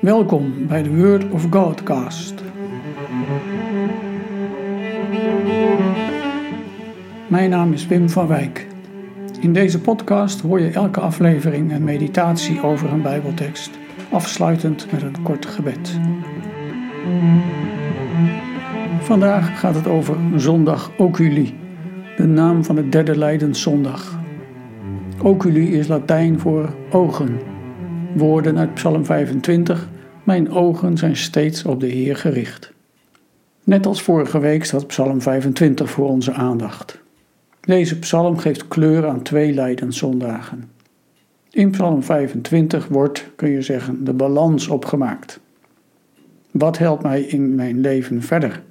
Welkom bij de Word of Godcast. Mijn naam is Wim van Wijk. In deze podcast hoor je elke aflevering een meditatie over een Bijbeltekst, afsluitend met een kort gebed. Vandaag gaat het over zondag Oculi, de naam van de derde Leidenszondag. Oculi is Latijn voor ogen. Woorden uit Psalm 25: Mijn ogen zijn steeds op de Heer gericht. Net als vorige week staat Psalm 25 voor onze aandacht. Deze psalm geeft kleur aan twee Leidenszondagen. In Psalm 25 wordt, kun je zeggen, de balans opgemaakt. Wat helpt mij in mijn leven verder?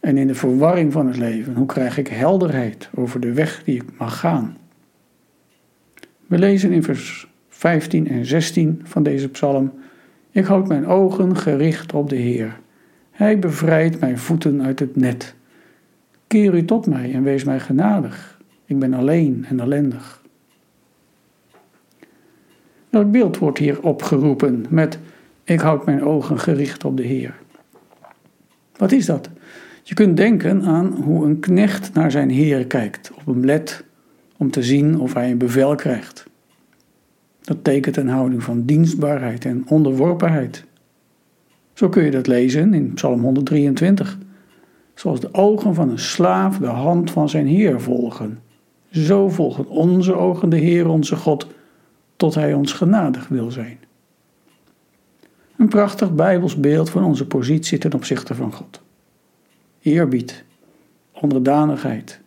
En in de verwarring van het leven, hoe krijg ik helderheid over de weg die ik mag gaan? We lezen in vers 15 en 16 van deze psalm: Ik houd mijn ogen gericht op de Heer. Hij bevrijdt mijn voeten uit het net. Keer u tot mij en wees mij genadig. Ik ben alleen en ellendig. Welk beeld wordt hier opgeroepen met ik houd mijn ogen gericht op de Heer? Wat is dat? Je kunt denken aan hoe een knecht naar zijn heer kijkt, op hem let om te zien of hij een bevel krijgt. Dat tekent een houding van dienstbaarheid en onderworpenheid. Zo kun je dat lezen in Psalm 123. Zoals de ogen van een slaaf de hand van zijn Heer volgen. Zo volgen onze ogen de Heer onze God, tot Hij ons genadig wil zijn. Een prachtig Bijbels beeld van onze positie ten opzichte van God. Eerbied, onderdanigheid,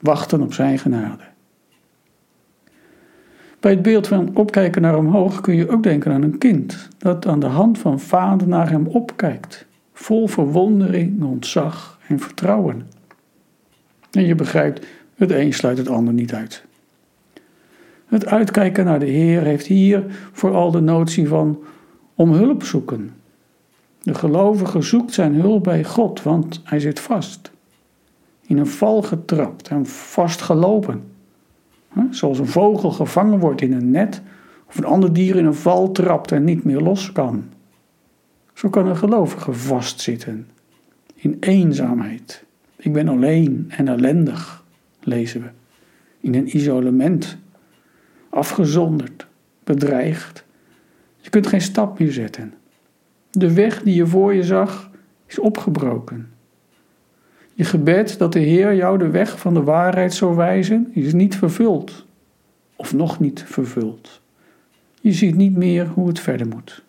wachten op Zijn genade. Bij het beeld van opkijken naar omhoog kun je ook denken aan een kind dat aan de hand van vader naar hem opkijkt, vol verwondering, ontzag en vertrouwen. En je begrijpt, het een sluit het ander niet uit. Het uitkijken naar de Heer heeft hier vooral de notie van om hulp zoeken. De gelovige zoekt zijn hulp bij God, want hij zit vast. In een val getrapt en vastgelopen. Zoals een vogel gevangen wordt in een net of een ander dier in een val trapt en niet meer los kan. Zo kan een gelovige vastzitten in eenzaamheid. Ik ben alleen en ellendig, lezen we. In een isolement, afgezonderd, bedreigd. Je kunt geen stap meer zetten. De weg die je voor je zag is opgebroken. Je gebed dat de Heer jou de weg van de waarheid zou wijzen, is niet vervuld. Of nog niet vervuld. Je ziet niet meer hoe het verder moet.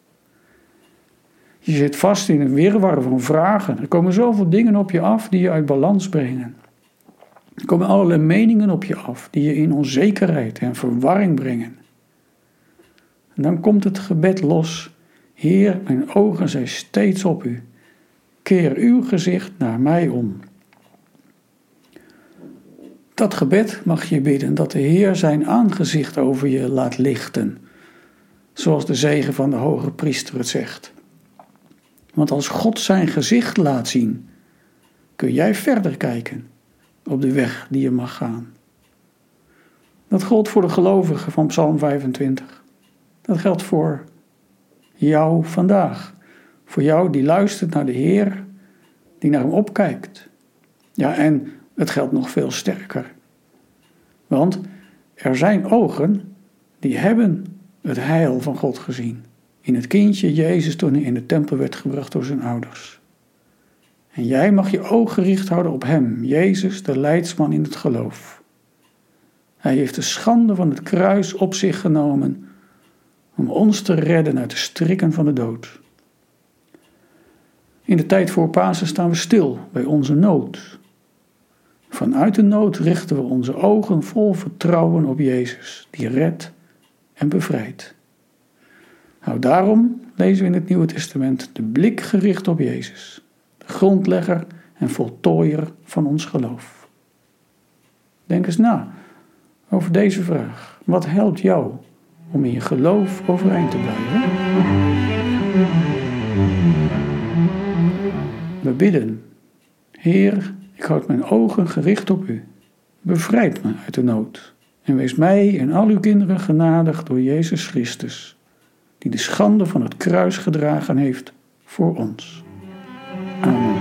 Je zit vast in een wirwar van vragen. Er komen zoveel dingen op je af die je uit balans brengen. Er komen allerlei meningen op je af die je in onzekerheid en verwarring brengen. En dan komt het gebed los. Heer, mijn ogen zijn steeds op u. Keer uw gezicht naar mij om. Dat gebed mag je bidden dat de Heer zijn aangezicht over je laat lichten, zoals de zegen van de hoge priester het zegt. Want als God zijn gezicht laat zien, kun jij verder kijken op de weg die je mag gaan. Dat geldt voor de gelovigen van Psalm 25. Dat geldt voor jou vandaag. Voor jou die luistert naar de Heer, die naar hem opkijkt. Ja, en het geldt nog veel sterker. Want er zijn ogen die hebben het heil van God gezien. In het kindje Jezus toen hij in de tempel werd gebracht door zijn ouders. En jij mag je oog gericht houden op Hem, Jezus, de leidsman in het geloof. Hij heeft de schande van het kruis op zich genomen om ons te redden uit de strikken van de dood. In de tijd voor Pasen staan we stil bij onze nood. Vanuit de nood richten we onze ogen vol vertrouwen op Jezus, die redt en bevrijdt. Nou, daarom lezen we in het Nieuwe Testament de blik gericht op Jezus, de grondlegger en voltooier van ons geloof. Denk eens na over deze vraag. Wat helpt jou om in je geloof overeind te blijven? We bidden. Heer, ik houd mijn ogen gericht op u. Bevrijd me uit de nood en wees mij en al uw kinderen genadig door Jezus Christus die de schande van het kruis gedragen heeft voor ons. Amen.